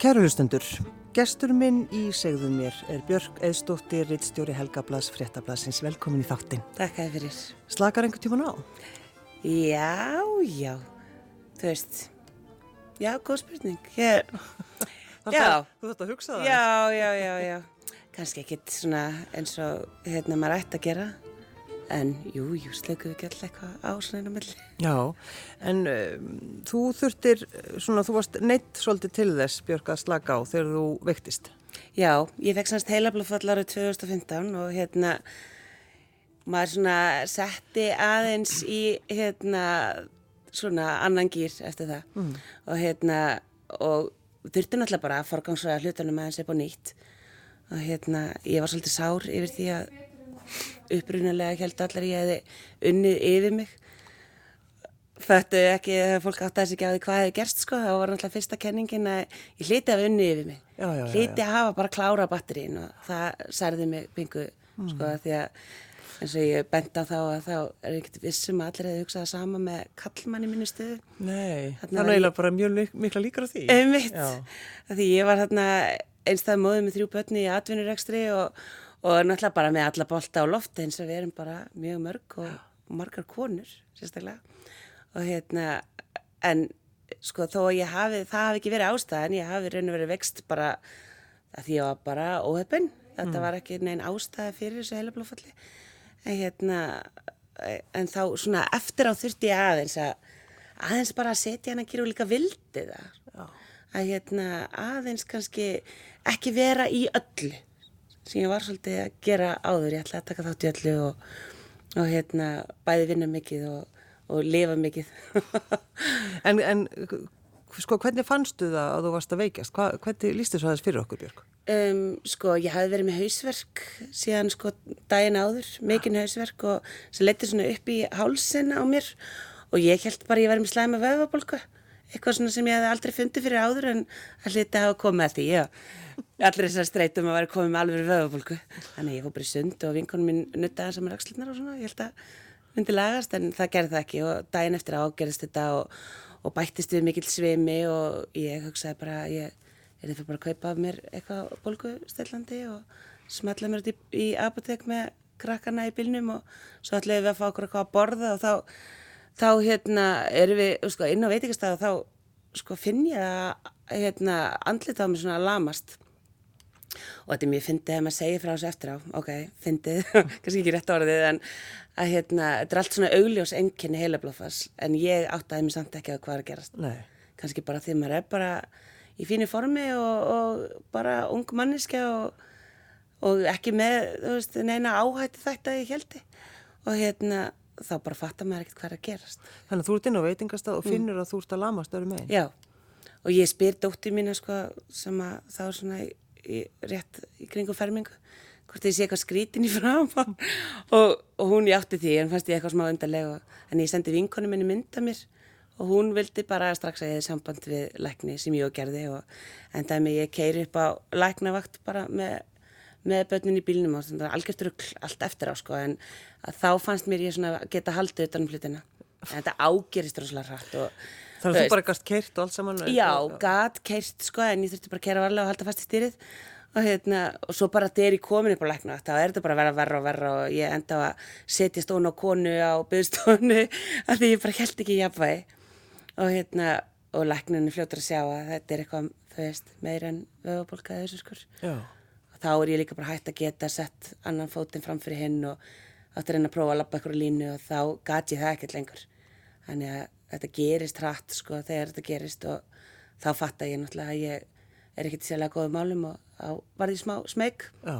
Kæru hlustundur, gestur minn í segðum mér er Björk Eðstóttir, rittstjóri Helgablas, fréttablasins. Velkomin í þáttin. Takk að fyrir. Slakar einhvern tíman á? Já, já, þú veist, já, góð spurning. Ég, já, Þú þátt að hugsa það? já, já, já, já, kannski ekkit svona eins og hérna maður ætti að gera, en jú, jú, slökuðu ekki alltaf eitthvað á svona einu milli. Já, en um, þú þurftir, svona, þú varst neitt svolítið til þess, Björk, að slaka á þegar þú veiktist. Já, ég fekk sannst heilablóðfall árið 2015 og hérna, maður svona setti aðeins í hérna svona annan gýr eftir það Mm. og hérna og þurfti náttúrulega bara að forgangsraða hlutunum aðeins upp á nýtt og hérna ég var svolítið sár yfir því að upprunalega held allar ég hefði unnið yfir mig. Föttu ekki að fólk átti að sig ekki á því hvað hefði gerst sko, þá var náttúrulega fyrsta kenningin að ég hliti að unnið yfir mig. Já, já, já, hliti að hafa bara klára batterín og það særði mig pingu sko því að eins og ég bent á þá að þá er ekkert vissum að allir hefði hugsað sama með kallmann í minni stöðu. Nei, er var eiginlega bara mjög mik- mikla líkar á því. einmitt, Já. því ég var þarna einstað móðið með þrjú börni í atvinnurekstri og, og náttúrulega bara með alla bolta á lofti eins og við erum bara mjög mörg og margar konur sérstaklega. Og hérna en sko þó að ég hafi það hafi ekki verið ástæðan, ég hafi raun og verið vext bara að því ég var bara óhefn þetta var ekki neinn ástæða fyrir þessu heilablófalli en hérna en þá svona eftir á þurfti ég aðeins að aðeins bara að setja hann að gera og líka vildi það. Já. að hérna aðeins kannski ekki vera í öllu sem ég var svolítið að gera áður ég ætla að taka þátt í öllu og, og hérna bæði vinna mikið og, og lifa mikið En, en sko, hvernig fannstu það að þú varst að veikjast? Hva, hvernig lístu svo aðeins fyrir okkur, Björk? um, sko ég hafði verið með hausverk síðan sko daginn áður mikinn hausverk og sem leti svona upp í hálsin á mér og ég held bara ég væri með slæma vöðvabólku eitthvað svona sem ég hefði aldrei fundið fyrir áður en hliti að hafa komið að því já. Allir þessar streytum að vera komið með alveg vöðvabólku. Þannig ég fór bara í sund og vinkonum mín nuttaði saman rakslunar og svona ég held að myndi lagast en það gerði það ekki. Og daginn eftir ágerist þetta og, og bættist við mikill svimi og ég hugsaði bara ég er þið fyrir bara að kaupa af mér eitthvað bólgustillandi og smetla mér þetta í, í apotek með krakkana í bílnum og svo ætlaðum við að fá okkur eitthvað að borða og þá, þá hérna erum við sko, inn á veitingastæð og þá sko, finn ég að hérna, andlita á mér svona lamast og þetta er mjög fyndið að maður segir frá þessu eftir á. Ok, fyndið, kannski ekki rétt orðið en að hérna, þetta er allt svona augljós enginni heilablófas en ég áttaði mér samt ekki að hvað er að gerast. Nei. kannski bara því maður er bara í fínu formi og, og bara ung manniska og, og ekki með þú veist, neina áhætti þetta ég heldi og hérna þá bara fattar maður ekkert hvað er að gerast. Þannig að þú ert inn á veitingastað og finnur að þú ert að lamast öru megin. já, og ég spyr dóttir mína sko sem að þá svona í, rétt í kringum fermingu hvort ég sé eitthvað skrítin í fram og, og hún játti því en fannst ég eitthvað smá undarlega en ég sendi vinkonu minni mynda mér og hún vildi bara strax að ég hefði samband við lækni sem ég og gerði og endaði mig ég keiri upp á læknavakt bara með, með börnin í bílnum og það var algjört rugl allt eftir á sko en þá fannst mér ég svona geta haldið utanum hlutina. En þetta ágerist rosalega hrætt og Þannig að þú bara gast keirt og allt saman. Já, gat keirt sko en ég þurfti bara að keira varlega og halda fast í stýrið og hérna, og svo bara þegar ég komin upp á lækna þá er þetta bara að vera verra og verra og ég enda á að setja stón á konu á byggstofnu að því ég bara held ekki jafnvægi og hérna, og lækninu fljótur að sjá að þetta er eitthvað, þú veist, meir en vöðabólkaði þessu skur Já. og þá er ég líka bara hægt að geta sett annan fótinn fram fyrir hinn og átti að reyna að prófa að labba eitthvað línu og þá gat ég það ekkert lengur þannig að þetta gerist hratt sko þegar þetta gerist og þá fatta ég náttúrulega að ég er ekkert sérlega góðum málum og þá var ég smá smeg Já.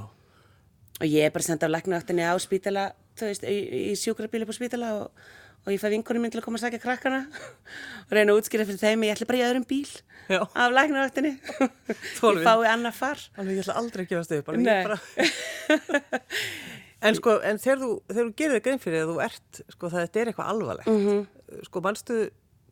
og ég er bara senda á læknaáttinni á spítala þú veist, í, í sjúkrabíli på spítala og, og ég fæ vinkonum minn til að koma að sækja krakkana og reyna að útskýra fyrir þeim ég ætla bara í öðrum bíl Já. af læknaáttinni Þú ég fái annað far Alveg ég ætla aldrei að gefast upp. Bara... en sko, en þegar þú, þegar þú gerir þig grein fyrir að þú ert, sko, það er eitthvað alvarlegt. Mhm. Sko, manstu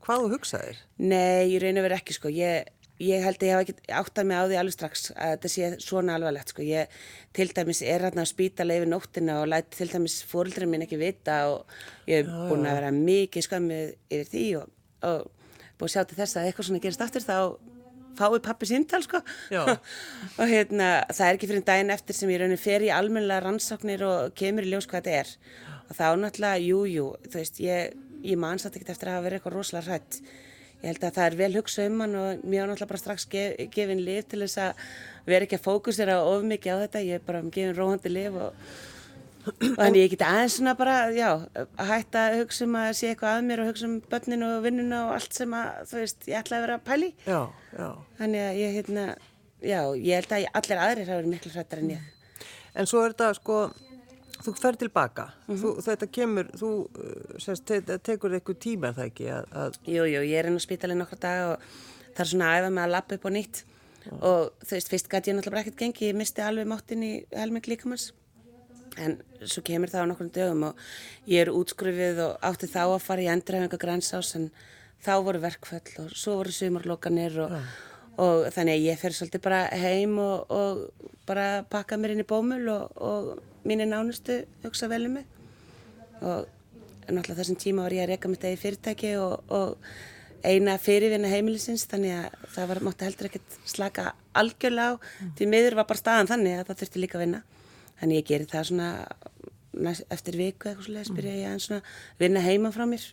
hvað þú hugsaðir? Nei, ég og verið ekki sko. Ég, ég held að ég hafa ekki áttað mig á því alveg strax að þetta sé svona alvarlegt sko. Ég til dæmis er hérna að spýta leiði nóttina og læti til dæmis fóruldurinn minn ekki vita og ég hef búin að vera mikið skömmið yfir því og, og búin að sjá til þess að eitthvað svona gerist aftur þá fái pappi síntal sko og hérna það er ekki fyrir daginn eftir sem ég raunin fer í almennilega rannsóknir og kemur í ljós hvað þetta er og þá náttúrulega, jú, jú, þú veist, ég, ég man satt ekkert eftir að hafa verið eitthvað rosalega hrætt ég held að það er vel hugsa um hann og mér var náttúrulega bara strax gef, gefin lif til þess að vera ekki að fókusera of mikið á þetta, ég er bara gefin róhandi lif og, og þannig ég geti aðeins svona bara, já, að hætta að hugsa um að sé eitthvað að mér og hugsa um börninu og vinnuna og allt sem að, þú veist, ég ætla að vera að pæli Já, já. þannig að ég, hérna, já, ég held að allir aðrir hafa verið miklu hrættar en ég. En svo er þetta sko, þú fer tilbaka, þú, þetta kemur, þú uh, sérst, te tekur eitthvað tíma það ekki að Jú, ég er inn á spítalinn nokkra daga og það er svona að æfa mig að lappa upp á nýtt. Og þú veist, fyrst gæti ég náttúrulega ekkert gengi, ég misti alveg máttin í helming líkamanns en svo kemur það á nokkrum dögum og ég er útskrifið og átti þá að fara í endurhæfinga grænsás en þá voru verkföll og svo voru sumarlokanir og, og þannig að ég fer svolítið bara heim og, og bara pakka mér inn í bómul og, og mínir nánustu hugsa vel um mig. Og náttúrulega þessum tíma var ég að reyka mitt eigi fyrirtæki og, og eina fyrirvinna heimilisins þannig að það var, mátti heldur ekkert slaka algjörlega á. Því miður var bara staðan þannig að það þurfti líka að vinna. Þannig ég geri það svona næst, eftir viku eitthvað svolítið byrja ég að svona vinna heima frá mér.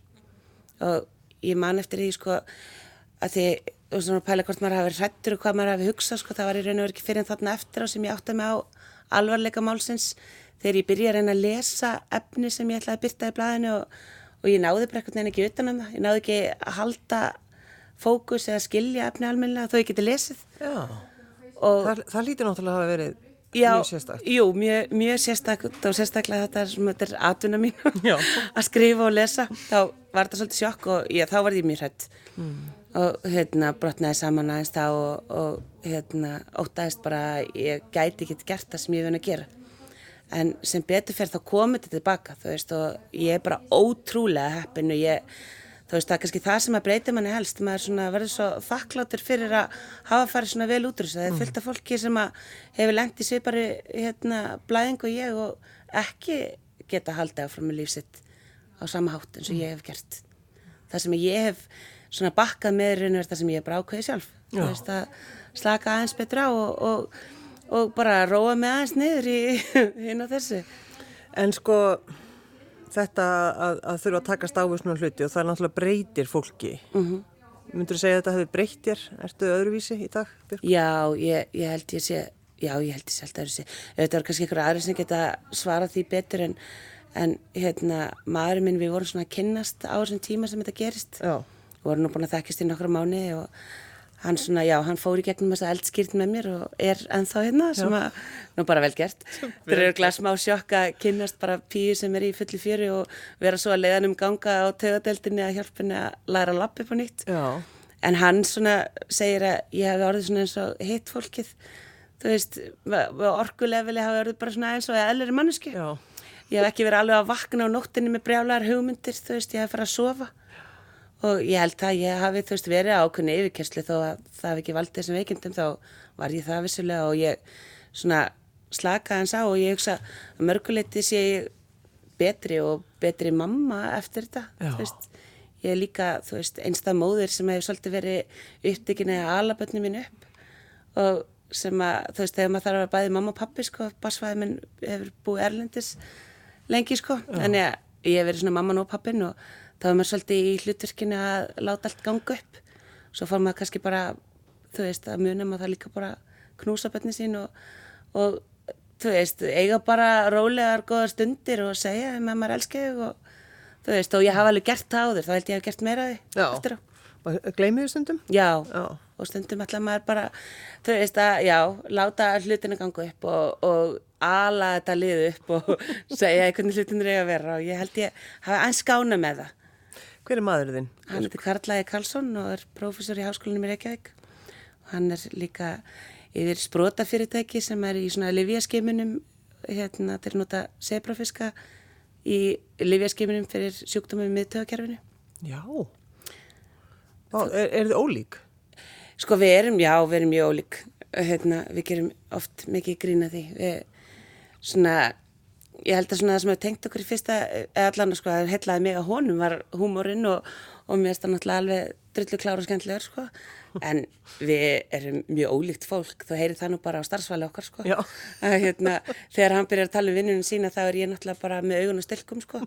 Og ég man eftir því sko að því og svona pæla hvort maður hafi verið hrættur og hvað maður hafi hugsað sko það var í raun og verið ekki fyrir en þarna eftir á sem ég átti mig á alvarleika málsins þegar ég byrja að reyna að lesa efni sem ég ætlaði að byrta í blæðinu og, og ég náði bara eitthvað nefn ekki utan um það ég náði ekki að halda fókus eða skilja efni almennilega þó ég geti lesið Já, og það, það lítur náttúrulega að hafa verið Já, mjög sérstakt. jú, mjög, mjög sérstakt og sérstaklega þetta er, sem þetta er atvinna mín Já. að skrifa og lesa þá var þetta svolítið sjokk og ég, þá var ég mjög hrætt mm. og hérna brotnaði saman aðeins þá og, og hérna ótaðist bara ég gæti ekki gert það sem ég vun að gera en sem betur fyrir þá komið þetta tilbaka þú veist og ég er bara ótrúlega heppin og ég þú veist það er kannski það sem að breyta manni helst. Maður svona verður svo þakkláttur fyrir að hafa farið svona vel út úr þessu. Það er fullt af fólki sem að hefur lengt í svipari hérna blæðing og ég og ekki geta haldið áfram með lífsitt á sama hátt eins og ég hef gert. Það sem ég hef svona bakkað með raun og verið það sem ég bara ákveðið sjálf. Veist að slaka aðeins betra á og, og, og bara róa með aðeins niður í hinn á þessu En sko þetta að, að þurfa að takast á við svona hluti og það er náttúrulega breytir fólki. Mm. -hmm. Myndur þú segja að þetta hefði breytt þér? Ertu öðruvísi í dag, Björk? Já, ég, ég held ég sé, já, ég held ég sé alltaf þessi. Þetta var kannski einhverja aðri sem geta svarað því betur en, en hérna, maðurinn minn, við vorum svona að kynnast á þessum tíma sem þetta gerist. Já. Við vorum nú búin að þekkjast í nokkra mánu og hann svona, já, hann fór í gegnum þessa eldskýrt með mér og er ennþá hérna sem að, nú bara vel gert. Það eru glas smá sjokk að kynnast bara píu sem er í fulli fjöru og vera svo að leiðan um ganga á tegadeldinni að hjálpa henni að læra að upp á nýtt. Já. En hann svona segir að ég hef orðið svona eins og hitt fólkið, þú veist, orkulefili hafi orðið bara svona eins og eðlir manneski. Já. Ég hef ekki verið alveg að vakna á nóttinni með brjálar hugmyndir, þú veist, ég hef farið að sofa. Og ég held að ég hafi, þú veist, verið ákunni yfirkerslu þó að það hef ekki valdið þessum veikindum, þá var ég það vissulega og ég svona slakaði hans á og ég hugsa að mörguleiti sé ég betri og betri mamma eftir þetta, þú veist. Ég er líka, þú veist, einstað móðir sem hefur svolítið verið upptökin eða alabötni mín upp og sem að, þú veist, þegar maður þarf að bæði mamma og pappi, sko, basfæði minn hefur búið erlendis lengi, sko, þannig að ég hef verið svona mamman og pappin og þá er maður svolítið í hlutverkinu að láta allt ganga upp svo fór maður kannski bara, þú veist, að muna maður það líka bara knúsa bönni sín og, og þú veist, eiga bara rólegar, góðar stundir og segja að maður elski þig og þú veist, og ég hafa alveg gert það áður, þá held ég að hef gert meira af því á. Þið stundum? Já, Já. og stundum ætla maður bara, þú veist að, já, láta hlutina ganga upp og, og ala þetta lið upp og segja hvernig hlutinir eiga að vera og ég held ég hafa eins skána með það. Hver er maður þinn? Hann heitir Karlæði Karlsson og er prófessor í háskólanum í Reykjavík og hann er líka yfir sprótafyrirtæki sem er í svona livjaskimunum, hérna, til að nota sebrafiska í livjaskimunum fyrir sjúkdómum í miðtöðakerfinu. Já. Vá, er, er þið ólík? Sko við erum, já, við erum mjög ólík. Hérna, við gerum oft mikið grína því. Við, svona, ég held að svona það sem hefur tengt okkur í fyrsta, eða allan sko, að heitlaði mig að honum var húmórin og, og mér finnst það náttúrulega alveg drullu klára og skemmtilegur sko. En við erum mjög ólíkt fólk, þú heyrir það nú bara á starfsvæli okkar sko. Já. Að, hérna, þegar hann byrjar að tala um vinnunum sína þá er ég náttúrulega bara með augun og stilkum sko.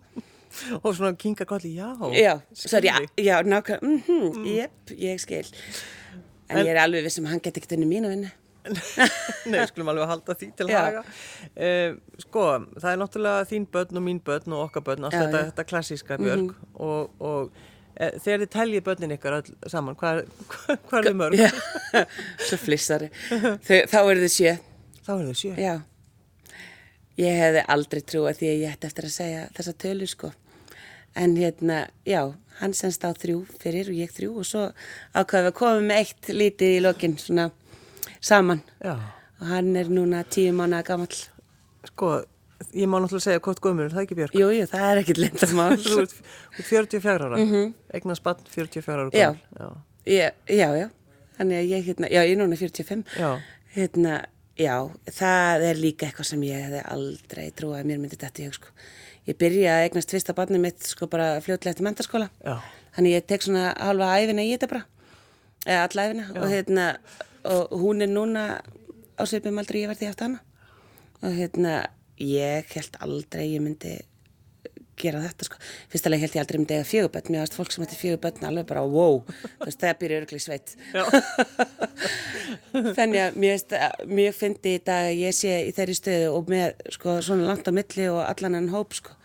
Og svona kinga kolli, já. Já, skil ég, já, nákvæmlega, mhm, mm jep, ég skil. En, ég er alveg vissum að hann geti ekkert unni mín að vinna. Nei, skulum alveg halda því til haga. Uh, sko, það er náttúrulega þín börn og mín börn og okkar börn, allt Já, þetta, já. Þetta klassíska björg og, og e, þegar þið teljið börnin ykkar öll saman, hvað, er þið mörg? Já, svo flissari. Þá eru þið sjö. Þá er þið sjö. Já. Ég hefði aldrei trúið því að ég ætti eftir að segja þessa tölu sko. En hérna, já, hann senst á þrjú fyrir og ég þrjú og svo ákvaðum við að koma með eitt lítið í lokin svona saman. Já. Hann er núna tíu mánuða gamall. Sko, ég má náttúrulega segja hvort gömur, er það ekki björg? Jú, jú, það er ekkit. Þú ert þú ert 44 ára, mm -hmm. eignast bann 44 ára. Mhm. Já. Já, já, já. Þannig að ég, hérna, já, ég er núna 45. Já. Hérna, já, það er líka eitthvað sem ég hefði aldrei trúið að mér myndi þetta í hug, sko. Ég byrja að eignast fyrsta barnið mitt, sko, bara fljótlega eftir mentaskóla. Já. Þannig ég tek svona halva æfina í þetta bara, eða alla æfina og hérna, og hún er núna á svipum aldrei ég verði eftir hana. Og hérna, ég held aldrei ég myndi gera þetta sko. Fyrst alveg held ég aldrei myndi eiga fjöguböld, mér varst fólk sem hætti fjöguböld alveg bara wow, þú veist, það byrja örgli sveit. Þannig að mér, mér fyndi í dag ég sé í þeirri stöðu og með sko svona langt á milli og allan enn hóp sko.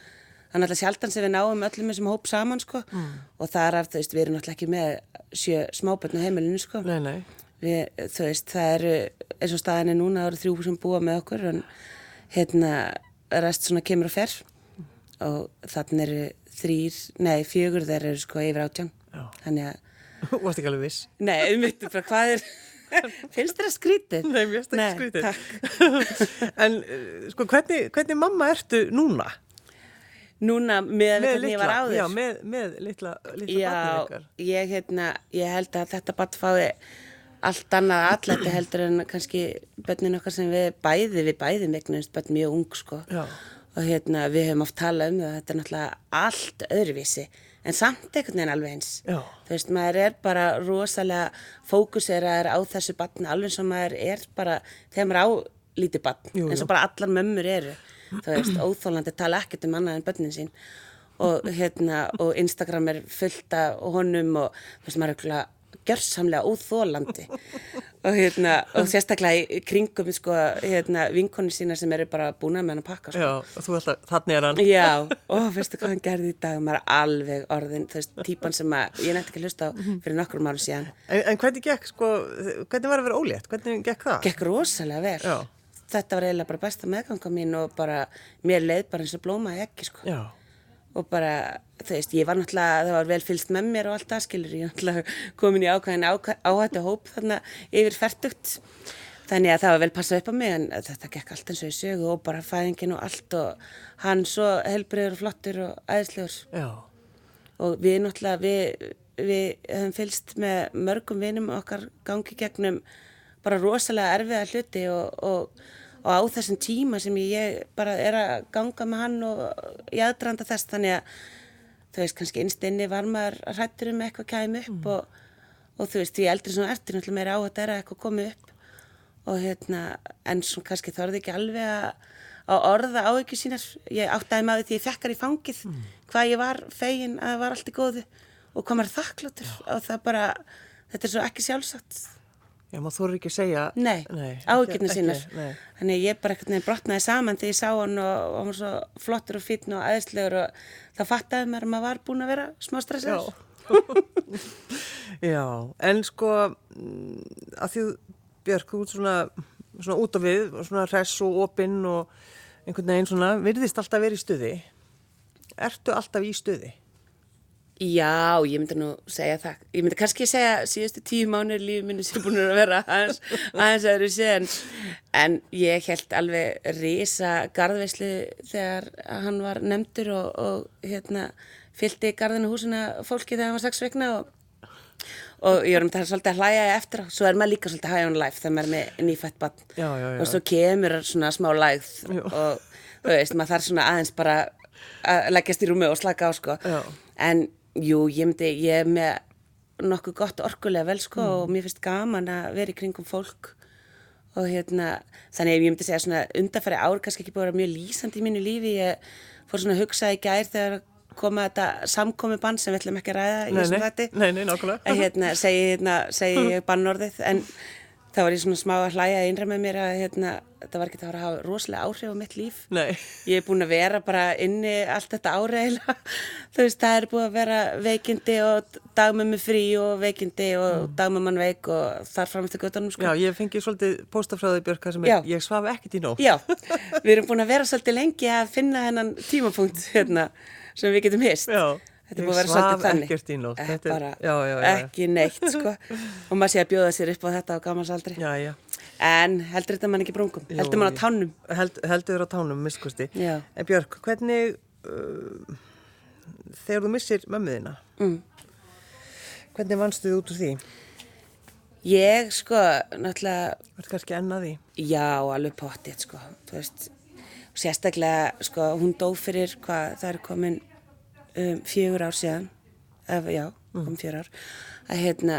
Þannig að sjaldan sem við náum öllum þessum hóp saman sko og það er af þú veist, við erum náttúrulega ekki með sjö smáböldn á heimilinu sko. Nei, nei. Við, þú veist, það eru eins og staðin er núna, það eru þrjú sem búa með okkur en hérna rest svona kemur og fer og þannig eru þrýr, nei fjögur þeir eru sko yfir átján Já. þannig að, Þú varst ekki alveg viss. nei, um vittu bara hvað er finnst þér að skrítið? Nei, mér finnst ekki skrítið. en uh, sko, hvernig, hvernig mamma ertu núna? Núna með, hvernig ég var áður Já, með, með litla, litla Já, ég, hérna, ég held að þetta bara fái allt annað allætti heldur en kannski bönnin okkar sem við bæði, við bæði megnumst bönn mjög ung sko Já. og hérna við höfum oft talað um það, þetta er náttúrulega allt öðruvísi en samt einhvern veginn alveg eins. Já. Þú veist, maður er bara rosalega fókuseraður á þessu barni alveg sem maður er bara, þegar maður á lítið barn, eins og bara allar mömmur eru. Þú veist, óþólandi tala ekkert um annað en börnin sín og hérna, og Instagram er fullt af honum og þú veist, maður er gjörsamlega óþólandi og hérna, og sérstaklega í kringum sko, hérna, vinkonu sína sem eru bara búin með hann að pakka sko. Já, og þú alltaf, þannig er hann. Já, og veistu hvað hann gerði í dag, maður er alveg orðin, þú veist, típan sem að, ég nætti ekki að hlusta á fyrir nokkrum árum síðan, En, en hvernig gekk, sko, hvernig var að vera ólétt? Hvernig gekk það? gekk rosalega vel. Já. Þetta var eiginlega bara besta meðganga mín og bara, mér leið bara eins og blómaði ekki, sko. Já. Og bara, þú veist, ég var náttúrulega, það var vel fylgst með mér og allt það, skilur, ég náttúrulega komin í ákvæðin áhættu hóp þarna yfir færtugt. Þannig að það var vel passað upp á mig en þetta gekk allt eins og í sögu og bara fæðingin og allt og hann svo helbriður og flottur og æðislegur. Já. og við náttúrulega við, við höfum fylgst með mörgum vinum okkar gangi gegnum bara rosalega erfiða hluti og, og, og á þessum tíma sem ég bara er að ganga með hann og ég aðdraðanda þess þannig að þú veist kannski innst inni var maður hrættur um eitthvað kæmi upp og, og þú veist því eldri svona ertur náttúrulega meira á að þetta er eitthvað komið upp. Og hérna en svona kannski þorði ekki alveg að orða á ekki sínar. Ég áttaði maður því ég fekkar í fangið hvað ég var fegin að það var allt í góðu. Og er þakkláttur. Og það bara, þetta er svo ekki sjálfsagt Já, maður þóru ekki að segja. nei, Nei, ekki- sínar þannig ég bara eitthvað neginn brotnaði saman þegar ég sá hann og, og hann var svo flottur og fítn og aðeinslegur og þá fattaði maður að maður var búin að vera smá Já. stressaður Já, en sko, mm, að því Björk, þú ert svona, svona út af við, svona hress og opinn og einhvern veginn svona, virðist alltaf verið í stuði. Ertu alltaf í stuði? Já, ég myndi nú segja það. Ég myndi kannski segja síðustu tíu mánuður lífið minni sem búin að vera aðeins, aðeins öðru séðan. En ég held alveg risa garðveislu þegar hann var nefndur og, og hérna, fylgdi garðinu húsina fólki þegar hann var sex vegna og, og ég var um þetta svolítið að hlæja eftir. Svo er maður líka svolítið high on life þegar maður er með nýfætt bann. Já, já, já. Og svo kemur svona smá lægð og þú veist, maður þarf svona aðeins bara að leggjast í rúmi og slaka á sko Já. en jú, ég myndi, ég er með nokkuð gott orkulega vel sko og mér finnst gaman að vera í kringum fólk. Og hérna, þannig að ég myndi segja svona undarfæri ár kannski ekki búið að vera mjög lýsandi í mínu lífi, ég fór svona að hugsa í gær þegar koma þetta samkomi bann sem við ætlum ekki að ræða í þessum þætti nei, nei, nákvæmlega. að hérna, segi, hérna, segi ég bannorðið en þá var ég svona smá að hlæja einra með mér að hérna, þetta var ekki að fara að hafa rosalega áhrif á mitt líf Nei, ég er búin að vera bara inni allt þetta áreila þú veist, það er búin að vera veikindi og dagmömmu frí og veikindi og dagmömman veik og þar fram eftir göttunum sko. já, ég fengi svolítið póstafræði Björk þar sem er, ég svaf ekkert í nótt. Já, við erum búin að vera svolítið lengi að finna hennan tímapunkt hérna, sem við getum hist. Já, Þetta er ég búin að vera svaf svolítið þannig. ekkert í nótt. Eh, Þetta er- bara já, já, já, ekki neitt, sko. Og maður sé að bjóða sér upp á þetta á gamalsaldri. Já, já. En heldur þetta mann ekki brungum? Jú, heldur mann á ég- tánum? Held, heldur á tánum, miskusti. Já. En Björk, hvernig, uh, þegar þú missir mömmuðina, Mm. hvernig vannstu þið út úr því? Ég, sko, náttúrulega, Verður kannski ennað því? já, alveg pottið, sko. Þú veist, sérstaklega, sko, hún dó fyrir hvað, það er komin um, fjögur ár síðan, ef, já, um fjögur ár, að hérna,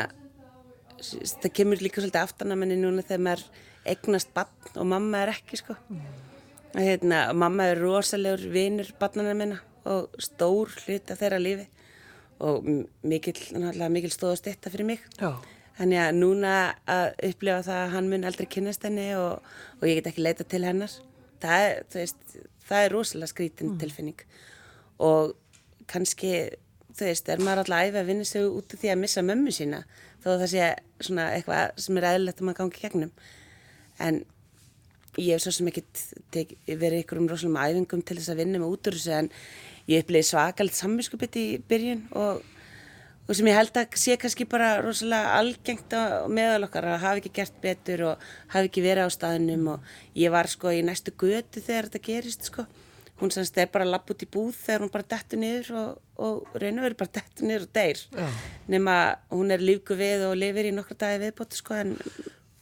það kemur líka svolítið aftan að manni núna þegar maður eignast barn og mamma er ekki, sko. Að hérna, mamma er rosalegur vinur barnana minna og stór hlut af þeirra lífi og m- mikill, náttúrulega mikil stóð og stytta fyrir mig. Já. Þannig að núna að upplifa það að hann mun aldrei kynnast henni og, og ég get ekki leita til hennar. Það er, veist, það er rosalega skrítin tilfinning og kannski, þú veist, er maður alltaf æfið að vinna sig út af því að missa mömmu sína þó að það sé svona eitthvað sem er eðlilegt að maður gangi gegnum. En ég hef svo sem ekkit tek, verið ykkur um rosalega æfingum til þess að vinna með út úr þessu en ég upplýði svakalegt samvinskupið í byrjun og og sem ég held að sé kannski bara rosalega algengt á meðal okkar að hafa ekki gert betur og hafa ekki verið á staðinum og ég var sko í næstu götu þegar þetta gerist sko hún semst er bara lapp út í búð þegar hún bara dettur niður og, og raun og verið bara dettur niður og deyr Já. nema hún er lífgu við og lifir í nokkra dagi viðbóti sko en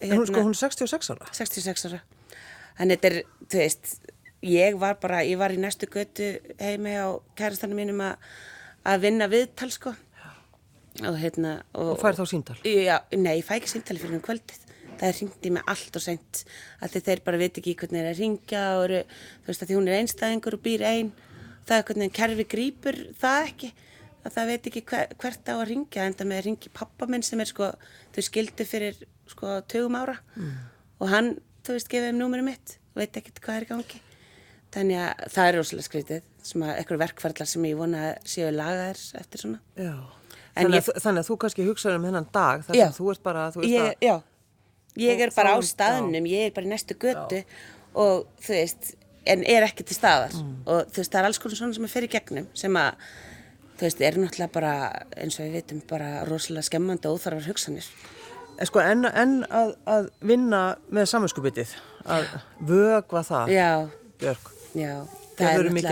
En hún, sko, hún er 66 ára. 66 ára en þetta er, þú veist ég var bara, ég var í næstu götu heimi á kærastanum mínum að að vinna viðtal sko og hérna Og fær þá síntal. Já, nei, ég fæ ekki símtali fyrir um kvöldið. Það er hringt í mig allt og seint að þeir bara veit ekki hvernig þeir er að ringja og eru, þú veist að því hún er einstæðingur og býr einn. Það er hvernig kerfi grípur það ekki. Að það veit ekki hver, hvert á að ringja enda með að ringi pappa minn sem er sko, þau skildu fyrir sko tögum ára og hann, þú veist, gefið um númerið mitt veit ekkert hvað er gangi. Þannig að það er rosalega skrítið sem að eitthvað verkferðlar sem ég vona séu lagaðir eftir svona. Já. Þannig, ég- þannig að þú kannski hugsaður um hennan dag þar sem þú ert bara, þú veist ég, að, já, ég er bara á staðnum, ég er bara í næstu götu og þú veist, en er ekki til staðar Mm. og þú veist, það er alls konar svona sem að í gegnum sem að, þú veist, er náttúrulega bara, eins og við vitum, bara rosalega skemmandi og óþarfar hugsanir. en sko, en, en að, að vinna með samanskupitið, að vögva það, Já, Björk. já,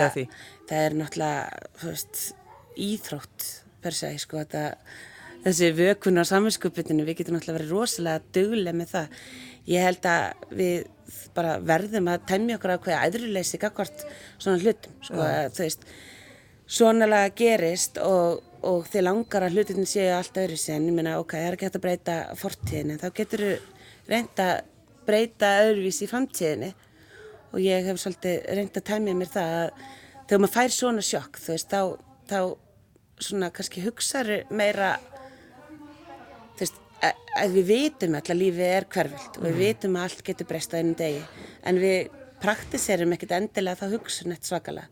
af því? það er náttúrulega, veist, íþrótt per se, sko, þetta, þessi vökun á saminskupitinu, við getum náttúrulega verið rosalega duglega með það. Ég held að við bara verðum að temja okkur á hverja æðruleysi gagvart svona hlutum, sko, að, þú veist, svonalega gerist og, og þið langar að hlutin séu allt öðru sen, ég meina, ok, það er ekki hægt að breyta fortíðinni, þá getur þú reynd að breyta öðruvísi í framtíðinni og ég hef svolítið reynd að tæmja mér það að þegar maður fær svona sjokk, þú veist, þá, þá svona kannski hugsaður meira, að, við vitum alltaf að lífið er hverfilt og við vitum að allt getur breyst á einu degi, en við praktiserum ekkert endilega það hugsun eitt svakalega.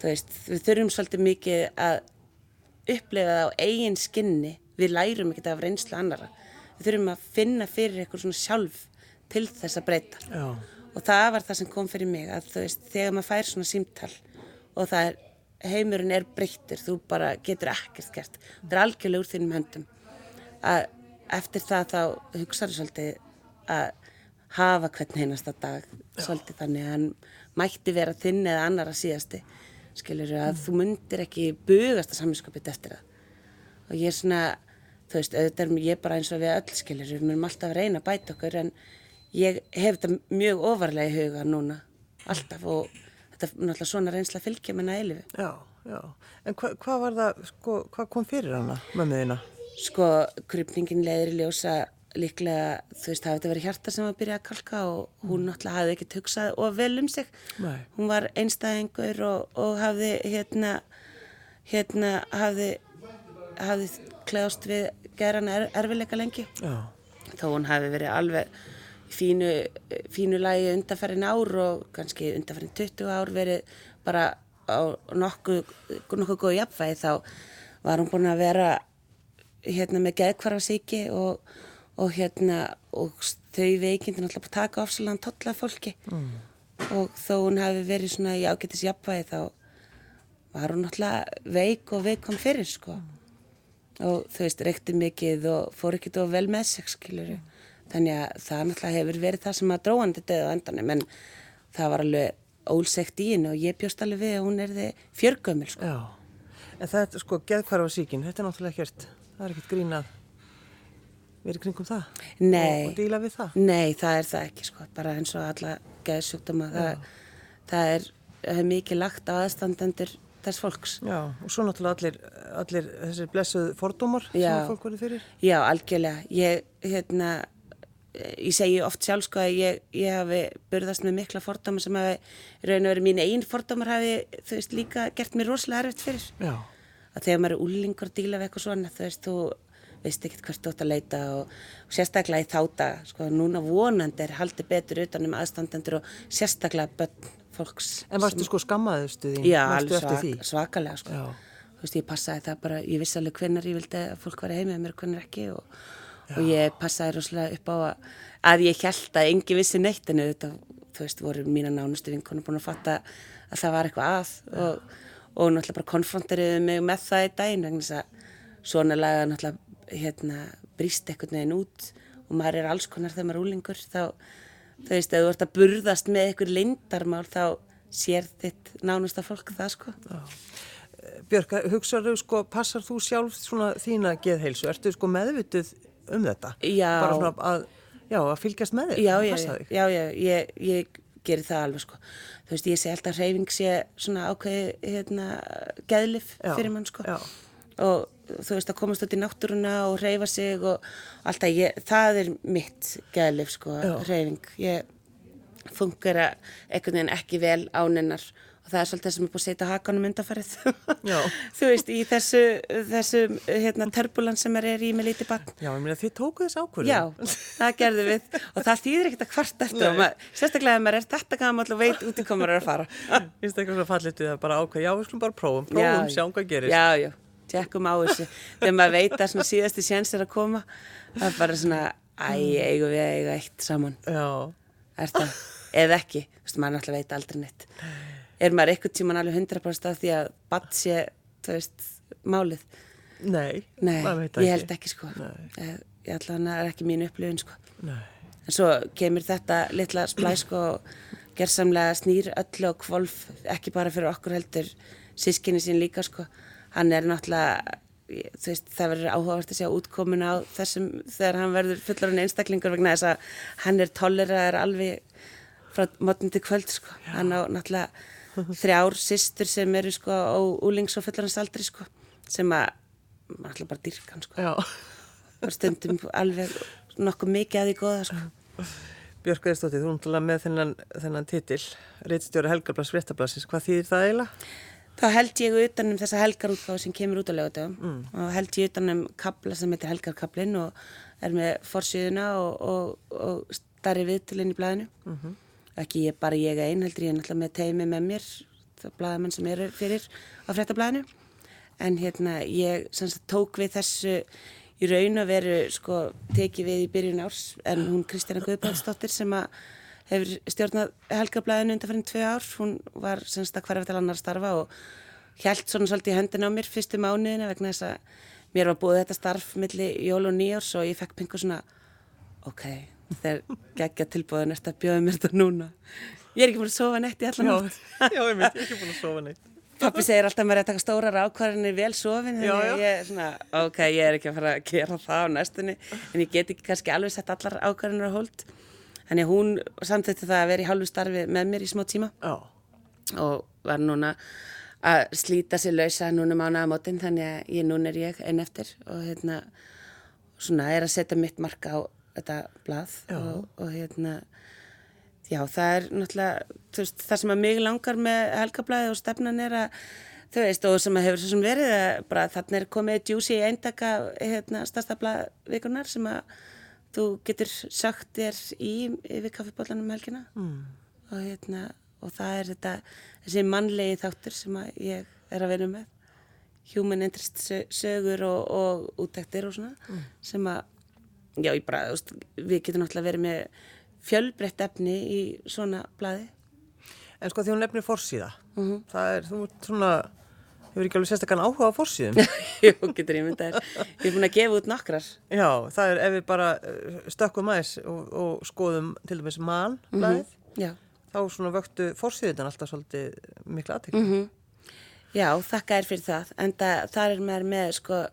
Þú veist, við þurfum svolítið mikið að upplifa það á eigin skinni, við lærum ekkert af reynslu annara. Við þurfum að finna fyrir eitthvað svona sjálf til þess að breyta. Já. Og það var það sem kom fyrir mig að þú veist, þegar maður fær svona símtal og það er, heimurinn er breyttur, þú bara getur ekkert gert. Það er algjörlega úr þínum höndum. Að eftir það þá hugsaður svolítið að hafa hvern einasta dag svolítið þannig að hann mætti vera þinn eða annar að síðasti. Skilur að þú mundir ekki bugast að saminskapit eftir það. Og ég er svona, þú veist, auðvitað er ég bara eins og við öll skilur, við munum alltaf að reyna að bæta okkur en ég hef þetta mjög ofarlega í huga núna, alltaf og þetta er náttúrulega svona reynsla fylgja með nælifu. Já, já. En hva, hvað var það, sko, hvað kom fyrir hana, mömmuðina? Sko, krypningin leiðir í ljósa líklega, þú veist, hafði þetta verið hjarta sem var að byrja að kalka og hún náttúrulega hafði ekkert hugsað og vel um sig. Nei. Hún var einstæðingur og, og hafði, hérna, hérna, hafði, hafði klæðast við geran er, erfileika lengi. Já, Þó hún hafi verið alveg fínu, fínu lagi undanfærin ár og kannski undanfærin 20 ár verið bara á nokkuð, nokkuð góð jafnvægi þá var hún búin að vera hérna með geðkvarfasíki og, og hérna og þau veikindi náttúrulega búin að taka ofsalega tolla fólki mm. og þó hún hafi verið svona í ágættis jafnvægi þá var hún náttúrulega veik og veikkom fyrir sko og þú veist, reykti mikið og fór ekkert of vel með sig skiluru þannig að það náttúrulega hefur verið það sem að dróðan þetta á endanum en það var alveg ólsegt í henni og ég bjóst alveg við að hún er þið fjörgömmil sko. já. En þetta, sko, geðkvarfa síkin, þetta er náttúrulega ekkert, það er ekkert grínað verið kringum það? Nei. Og, og díla við það? Nei, það er það ekki sko, bara eins og alla geðsjúkdóma það, það er, er mikið lagt á aðstandendur þess fólks. Já, og svo náttúrulega allir, allir þessir blessuð fordómar sem Já. að fólk verið fyrir? Já, algjörlega. Ég, hérna, ég segi oft sjálf sko að ég, ég hafi burðast með mikla fordóma sem hafi, raun og verið mín einn fordómar hafi, þú veist, líka gert mér rosalega erfitt fyrir. Já, Að þegar maður er úlingur að díla við eitthvað svona, þú veist, þú veist ekkert hvert þú átt að leita og, og sérstaklega í þáta, sko, núna vonandi er haldið betur utan um aðstandendur og sérstaklega börn fólks. en varstu sko skammaðustu þín? Já, alveg svak, svakalega sko. Þú veist, ég passaði það bara, ég vissi alveg hvenar ég vildi að fólk var heimið mér hvenar ekki og, og ég passaði rosalega upp á að, að ég held að engi vissi neitt en auðvitað, þú veist, voru mína nánustu vinkonu búin að fatta að það var eitthvað að og, og náttúrulega bara konfronteriðu mig með það í daginn vegna þess að svona laga náttúrulega hérna brýst einhvern veginn út og maður er alls konar þegar maður er úlingur þá, þú veist, ef þú ert að burðast með einhver lindarmál þá sér þitt nánusta fólk það sko. Björk, hugsaðu sko, passar þú sjálf svona þína geðheilsu? Ertu sko meðvituð um þetta? Já. Bara svona að, já, að fylgjast með þér? Já, að já, já, já, ég, ég gerir það alveg sko. Þú veist, ég sé alltaf hreyfing sé svona ákveði hérna, geðlif Já, fyrir mann sko. já. Og þú veist, að komast út í náttúruna og hreyfa sig og alltaf, ég, það er mitt geðlif sko, Já. hreyfing. Ég fungera einhvern veginn ekki vel ánennar og það er svolítið sem er búið að setja hakanum undanfarið. Já. þú veist, í þessu, þessu hérna, turbulans sem er í með lítið barn. Já, ég meina þið tókuð þess ákvörðum. Já, það gerðum við og það þýðir ekkert að kvarta eftir og maður, sérstaklega ef maður er þetta gammal og veit út í er að fara. Ég veist eitthvað svo fallit við það bara ákveð, já, við skulum bara prófum, prófum, sjáum hvað gerist. Já, já, tjekkum á þessu. Þegar maður veit að svona síðasti séns er að koma, það er bara svona, æ, eigum við að Já, Er ekki, maður eitthvað tíman alveg 100% af því að badd sé, þú veist, málið? nei, Nei, maður veit það ég held ekki sko. Nei. Ég, ætla að það er ekki mín upplifun sko. Nei. En svo kemur þetta litla splæsk og gerðsamlega snýr öllu og kvolf, ekki bara fyrir okkur heldur, sískinni sín líka sko. Hann er náttúrulega, þú veist, það verður áhugavert að sjá útkomin á þessum þegar hann verður fullarinn einstaklingur vegna þess að hann er tolleraður alveg frá mótni til kvöld sko. Hann á náttúrulega þrjár systur sem eru sko á úlings og fullarins aldri sko, sem að, maður ætla bara að dyrka hann sko. Bara stundum alveg nokkuð mikið að því góða sko. Björk Eðstóttir, þú náttúrulega með þennan, þennan titil, Reitstjóri Helgarblads Fréttablasins, hvað þýðir það eiginlega? Þá held ég utanum þessa helgarútgáðu sem kemur út á lögutöfum mm. og held ég utanum kabla sem heitir helgarkablin og er með forsýðuna og, og, og starri viðtölinn í blæðinu. -hmm. Ekki ég, bara ég einn heldur ég er náttúrulega með teimi með mér, það blæðamenn sem eru fyrir á fréttablaðinu. En hérna ég sagt, tók við þessu í raun að veru sko tekið við í byrjun árs en hún Kristjana Guðbjörnsdóttir sem að hefur stjórnað helgablaðinu undan fyrir tvö ár. Hún var sem sagt að hverfa til annar starfa og hjælt svona svolítið í höndin á mér fyrstu mánuðina vegna þess að mér var búið þetta starf milli jól og nýjárs og ég fekk pingu svona ok, þegar geggja tilbúðin eftir að bjóða mér þetta núna. Ég er ekki búin að sofa neitt í allan Já, nátt. já, ég veit, ég er ekki búin að sofa neitt. Pappi segir alltaf að maður er að taka stórar ákvarðanir vel sofin þannig að ég er svona, ok, ég er ekki að fara að gera það á næstunni en ég get ekki kannski alveg sett allar ákvarðanir á hold þannig að hún samþýtti það að vera í hálfu starfi með mér í smá tíma Já, og var núna að slíta sér lausa núna mánaðamótin þannig að ég núna er ég einn eftir og hérna svona er að setja mitt marka á þetta blað og, og hérna já það er náttúrulega veist, það sem að mig langar með helgablaði og stefnan er að þú veist og sem að hefur svo sem verið að bara þarna er komið djúsi í eindaka hérna stærsta blaðvikunar sem að þú getur sagt þér í yfir kaffibólanum um helgina mm. og hérna og það er þetta þessi mannlegi þáttur sem að ég er að vinna með human interest sögur og, og útæktir og svona mm. sem að já ég bara, veist, við getum náttúrulega verið með fjölbreytt efni í svona bladi En sko því hún nefnir fórsíða mm -hmm. það er, þú ert svona hefur ekki alveg sérstaklega áhuga á fórsíðum Jú, getur ég myndað ég er búin að gefa út nokkrar Já, það er ef við bara eh, stökkum aðeins og, og skoðum til dæmis mann bladið, mm -hmm. þá svona vöktu fórsíðunan alltaf svolítið miklu aðtekna mm -hmm. Já, þakka er fyrir það en það er mér með sko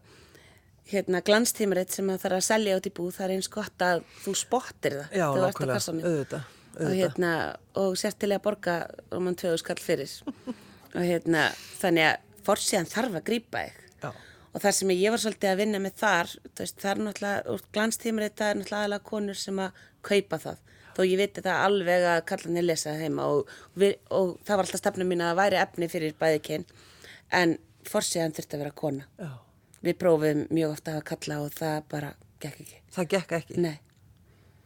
hérna glanstímaritt sem það þarf að selja át í búð, það er eins gott að þú spottir það Já, nákvæmlega, auðvitað, auðvitað og hérna, og sérstilega borga um hann tvöðu skall fyrir. Og hérna, þannig að fórsíðan þarf að grýpa þig. Og það sem ég var svolítið að vinna með þar veist, það er náttúrulega, glanstímaritt það er náttúrulega aðalega konur sem að kaupa það. Þó ég veit þetta alveg að kallanir lesa það heima og, við, og það var alltaf stefnum mín að væri efni fyrir bæðikinn en fórsíðan þurfti að vera kona. Já. Við prófum mjög ofta að kalla og það bara gekk ekki það gekk ekki? Nei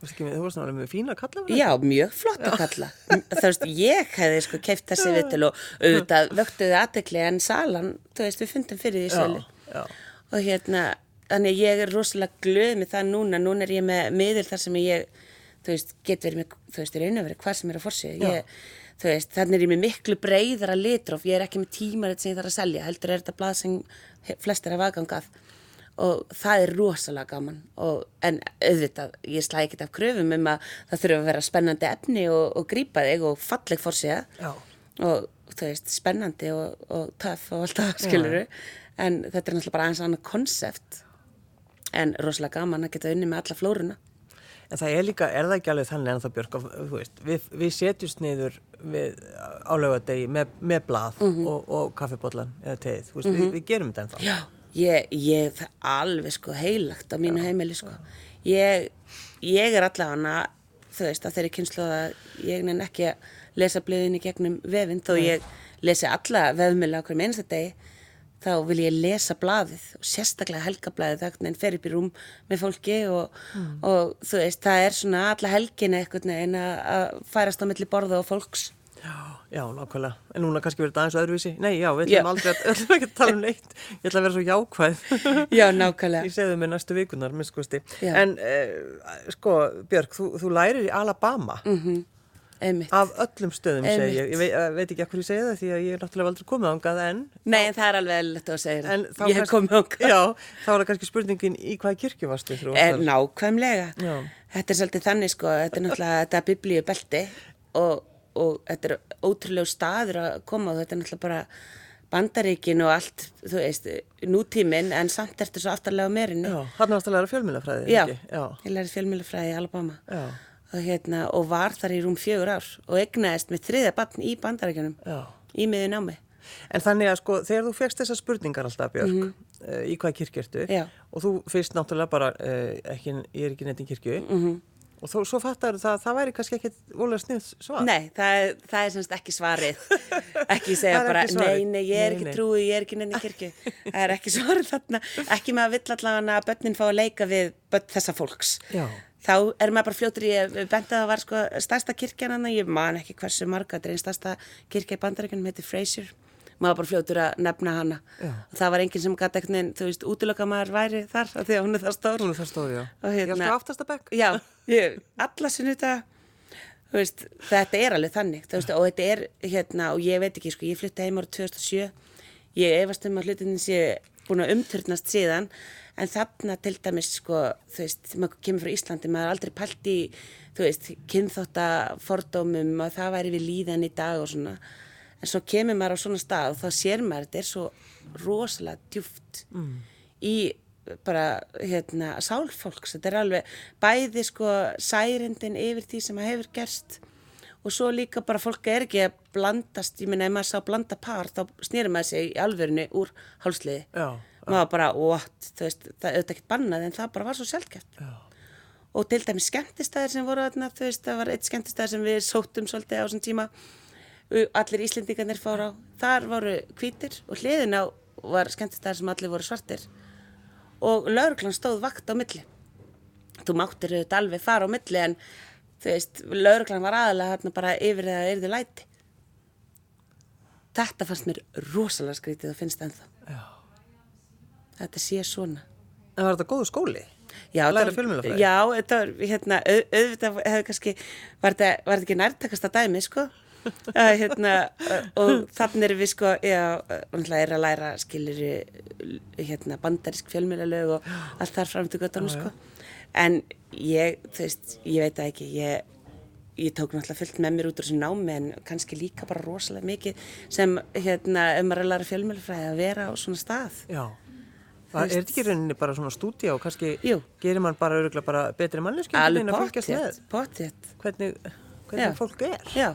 Þú varst náttúrulega mjög fín að kalla verið? Já, mjög flott að kalla. Þú veist, ég hefði sko keift þessi vittil og auðvitað vöktuði aðdekli en salan, þú veist, við fundum fyrir því sjálf. Og hérna, þannig ég er rosalega glöð með það núna. Núna er ég með miður þar sem ég, þú veist, get verið með, þú veist, er einhverju hvað sem er að forsið. Þú veist, þannig er ég með miklu breyðara litróf. Ég er ekki með tímaritt sem ég þarf að selja. Heldur er þetta blað sem flestir hafa aðgangað. Og það er rosalega gaman. Og, en auðvitað, ég slæði ekkert af kröfum um að það þurfa að vera spennandi efni og, og grípa þig og falleg fór sig og þú veist, spennandi og, og töff og allt það, skiluru en þetta er náttúrulega bara eins og annað konsept. En rosalega gaman að geta unni með alla flórunna En það er líka, er það ekki alveg þannig en það Björg, veist, við, við setjumst niður álögadegi með, með blað mm -hmm. og kaffibotlan eða teið, mm -hmm. við, við gerum þetta ennþá Já Ég, ég, það er alveg sko heilagt á mínu já, heimili sko. Ég, ég er allavega, þú veist, að þeirri kynslu að ég nefn ekki að lesa bliðin í gegnum vefinn, þó ég lesi alla vefmjöla okkur með einsta degi, þá vil ég lesa blaðið og sérstaklega helgablaðið þegar en fer upp í rúm með fólki og, mm. og þú veist, það er svona alla helgin eitthvað en að færast á milli borða og fólks. Já, já, nákvæmlega. En núna kannski verður þetta aðeins öðruvísi. Nei, já, við ætlum aldrei að, að tala um neitt. Ég ætla að vera svo jákvæð. Já, nákvæmlega. Ég segði mig næstu vikunar, miskusti. En, eh, sko, Björg, þú, þú lærir í Alabama. Mhm. Mm Einmitt. Af öllum stöðum segi ég, ég veit, veit ekki hvað ég segi það því að ég er náttúrulega aldrei komið ángað en... Nei en það er alveg lett að segja það, ég hef komið ángað. Já, þá er það kannski spurningin í hvað kirkju varstu þú? Eh, nákvæmlega, já. þetta er svolítið þannig sko, þetta er náttúrulega, þetta er biblíu belti og og þetta er ótrúlegu staður að koma og þetta er náttúrulega bara bandaríkin og allt, þú veist, nútíminn en samt er þetta svo aftarlega á merinu. Já, hann er aftarlega fjölmjölafræði, Já, Já, ég lærið fjölmjölafræði í Alabama og, hérna, og var þar í rúm fjögur ár og egnaðist með þriða barn í bandaríkinum í miðun ámi. En þannig að sko, þegar þú fegst þessar spurningar alltaf, Björg, mm -hmm. uh, í hvaða kirkjörtu og þú fyrst náttúrulega bara, uh, ekki, ég er ekki neitt í kirkju, mm -hmm. Og þó, svo fattar það að það væri kannski ekki volið snið svar. Nei, það, það er semst ekki svarið. Ekki segja bara, ekki nei, nei, ég er nei, ekki nei. trúið, ég er ekki nefnir kirkju. Það er ekki svarið þarna. Ekki með að vill allavega að börnin fá að leika við þessa fólks. Já. Þá er maður bara fljótur í, bendað að það var sko stærsta kirkjan hann, ég man ekki hversu marga, þetta er einn stærsta kirkja í bandarækjunum, heitir Fraser maður bara fljótur að nefna hana. Já. og það var enginn sem gæti ekkert þú veist, útlöka maður væri þar því að hún er það stór. Hún er það stór, já. Og hérna, ég ástu aftast að bekk. Já, ég, alla sinni þetta þetta er alveg þannig veist, og þetta er, hérna, og ég veit ekki sko, ég flytti heim ára 2007 ég efast um að hlutin sé búin að umturnast síðan en þarna til dæmis, sko, þú veist þegar maður kemur frá Íslandi, maður er aldrei pælt í þú veist, kynþóttafordómum og það væri við líðan í dag og svona. En svo kemur maður á svona stað og þá sér maður þetta er svo rosalega djúft mm. í bara hérna sálfólks, þetta er alveg bæði sko særindin yfir því sem hefur gerst og svo líka bara fólk er ekki að blandast, ég minna ef maður sá blanda par þá snýri maður sig í alvörinu úr hálsliði. Já, maður bara, what, þú veist, það er auðvitað ekkert bannað en það bara var svo sjálfgeft já, og til dæmis skemmtistæðir sem voru þarna, þú veist, það var eitt skemmtistæðir sem við sóttum svolítið á þessum tíma. Allir Íslendingarnir fóru á þar voru hvítir og hliðin á var skemmtistæðir sem allir voru svartir. Og lauruglan stóð vakt á milli. Þú máttir auðvitað alveg fara á milli en þú veist, lauruglan var aðalega þarna bara yfir það yrði læti. Þetta fannst mér rosalega skrítið og finnst ennþá. Já. Þetta sé svona En var þetta góðu skóli? Já, Læra þetta var- fjölmiðlafræði? Já, þetta var, hérna, au, auðvitað hefði kannski, var þetta, var þetta ekki nærtakasta dæmi, sko? að, hérna, og þannig erum við, sko, já, náttúrulega er að læra, skilir, hérna, bandarisk fjölmiðlalög og allt þar fram til göttunum, sko. En ég, þú veist, ég veit það ekki, ég, ég tók náttúrulega fullt með mér út úr þessu námi en kannski líka bara rosalega mikið sem, hérna, um að læra fjölmiðlafræði að vera á svona stað. Já. Er þetta ekki rauninni bara svona stúdíu og kannski Jú. gerir mann bara öruglega bara betri manneski Alveg að fylgjast með pottjett, pottjett. hvernig, hvernig Já. fólk er. Já,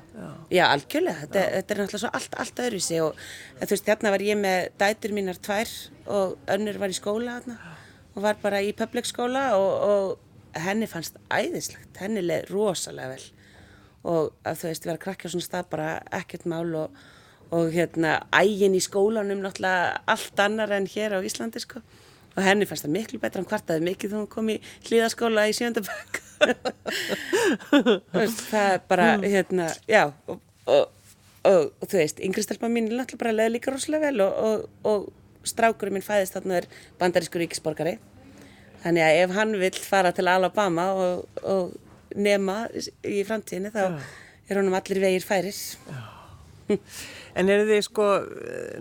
já, algjörlega, þetta, þetta er náttúrulega allt, allt öðruvísi og en þú veist, þarna var ég með dætur mínar tvær og önnur var í skóla þarna og var bara í public skóla og, og henni fannst æðislegt, henni leið rosalega vel og að þú veist, vera að krakka á svona stað bara ekkert mál og, og hérna ægin í skólanum náttúrulega allt annar en hér á Íslandi sko. Og henni fannst það miklu betra, hann kvartaði mikið þegar hún kom í hlýðaskóla í sjöndabökk það er bara hérna, já og, og, og, og þú veist, yngri stelpa mín náttúrulega bara leið líka rosalega vel og, og, og strákurinn minn fæðist þarna er bandarískur ríkisborgari. Þannig að ef hann vill fara til Alabama og, og nema í framtíðinni þá er honum allir vegir færir En eru þið sko,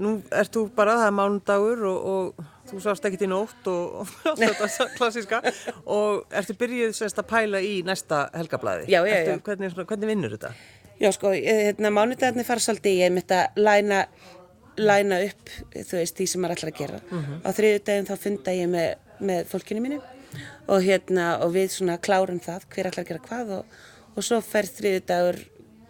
nú ert þú bara, það er mánudagur og, og þú sást ekkert í nótt og, allt þetta klassíska og ertu byrjuð sérst að pæla í næsta helgablaði? Já, já, ertu, já. Hvernig, svona, hvernig vinnur þetta? Já, sko, hérna, mánudagarnir fara svolítið, ég mitt að læna, læna upp, þú veist, því sem maður ætlar að gera. Á þriðu daginn þá funda ég með, með fólkinu mínu og hérna, og við svona klárum það, hver ætlar að gera hvað og, og svo fer þriðu dagur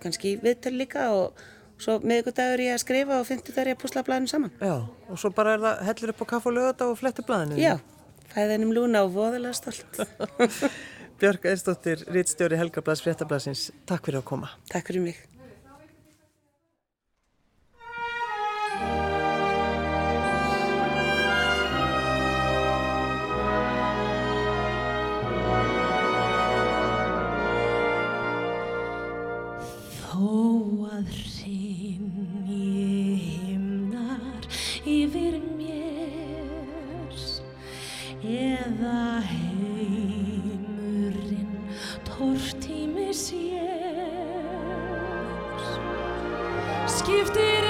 kannski í viðtöl líka og svo miðgudagur ég að skrifa og fymtudagur ég að púsla blæðinu saman. Já, og svo bara er það hellir upp á kaff og lögata og flettur blaðinu? Já, fæðinum lúna og voðalega stolt. Björg Eidsdóttir, rítstjóri Helgablaðs fréttablaðsins, takk fyrir að koma. Takk fyrir mig. Þó að eða heimurinn tortími sér skiptir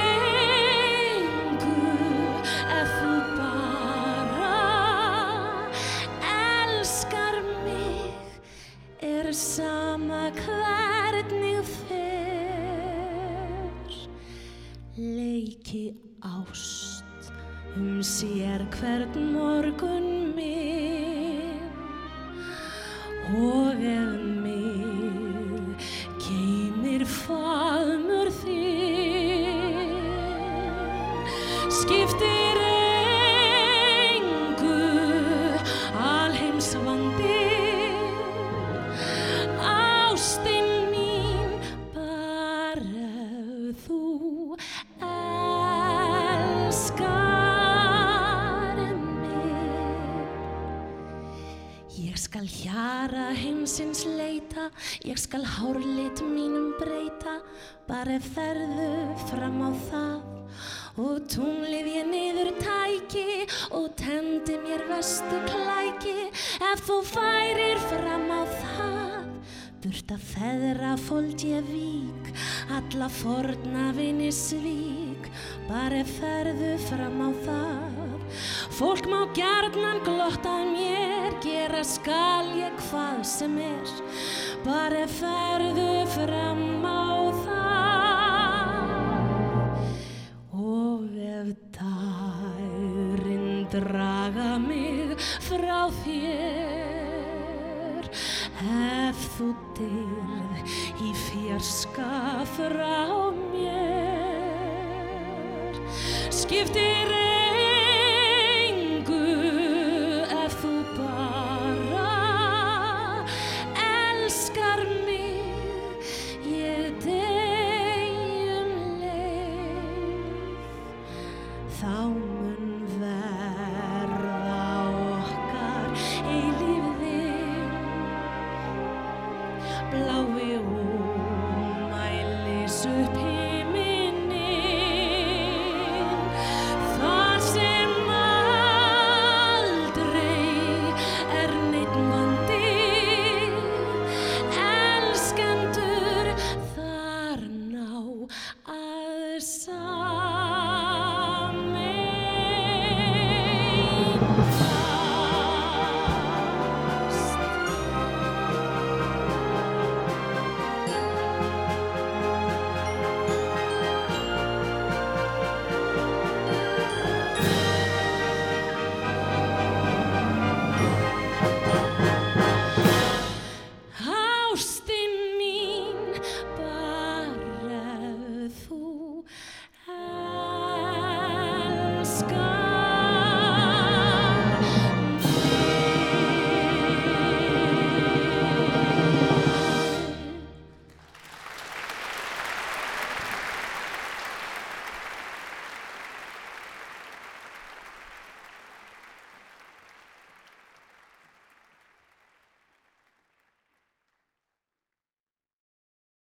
bara ef ferðu fram á það og tunglið ég niður tæki og tendi mér vestu klæki ef þú færir fram á það. Burt að feðra fóld ég vík, alla forna vini svík, bara ef ferðu fram á það. Fólk má gjarnan glotta mér, gera skal ég hvað sem er, bara ef ferðu fram á það. Dærin draga mig frá þér, ef þú dyrð í fjarska frá mér. Skiptir engu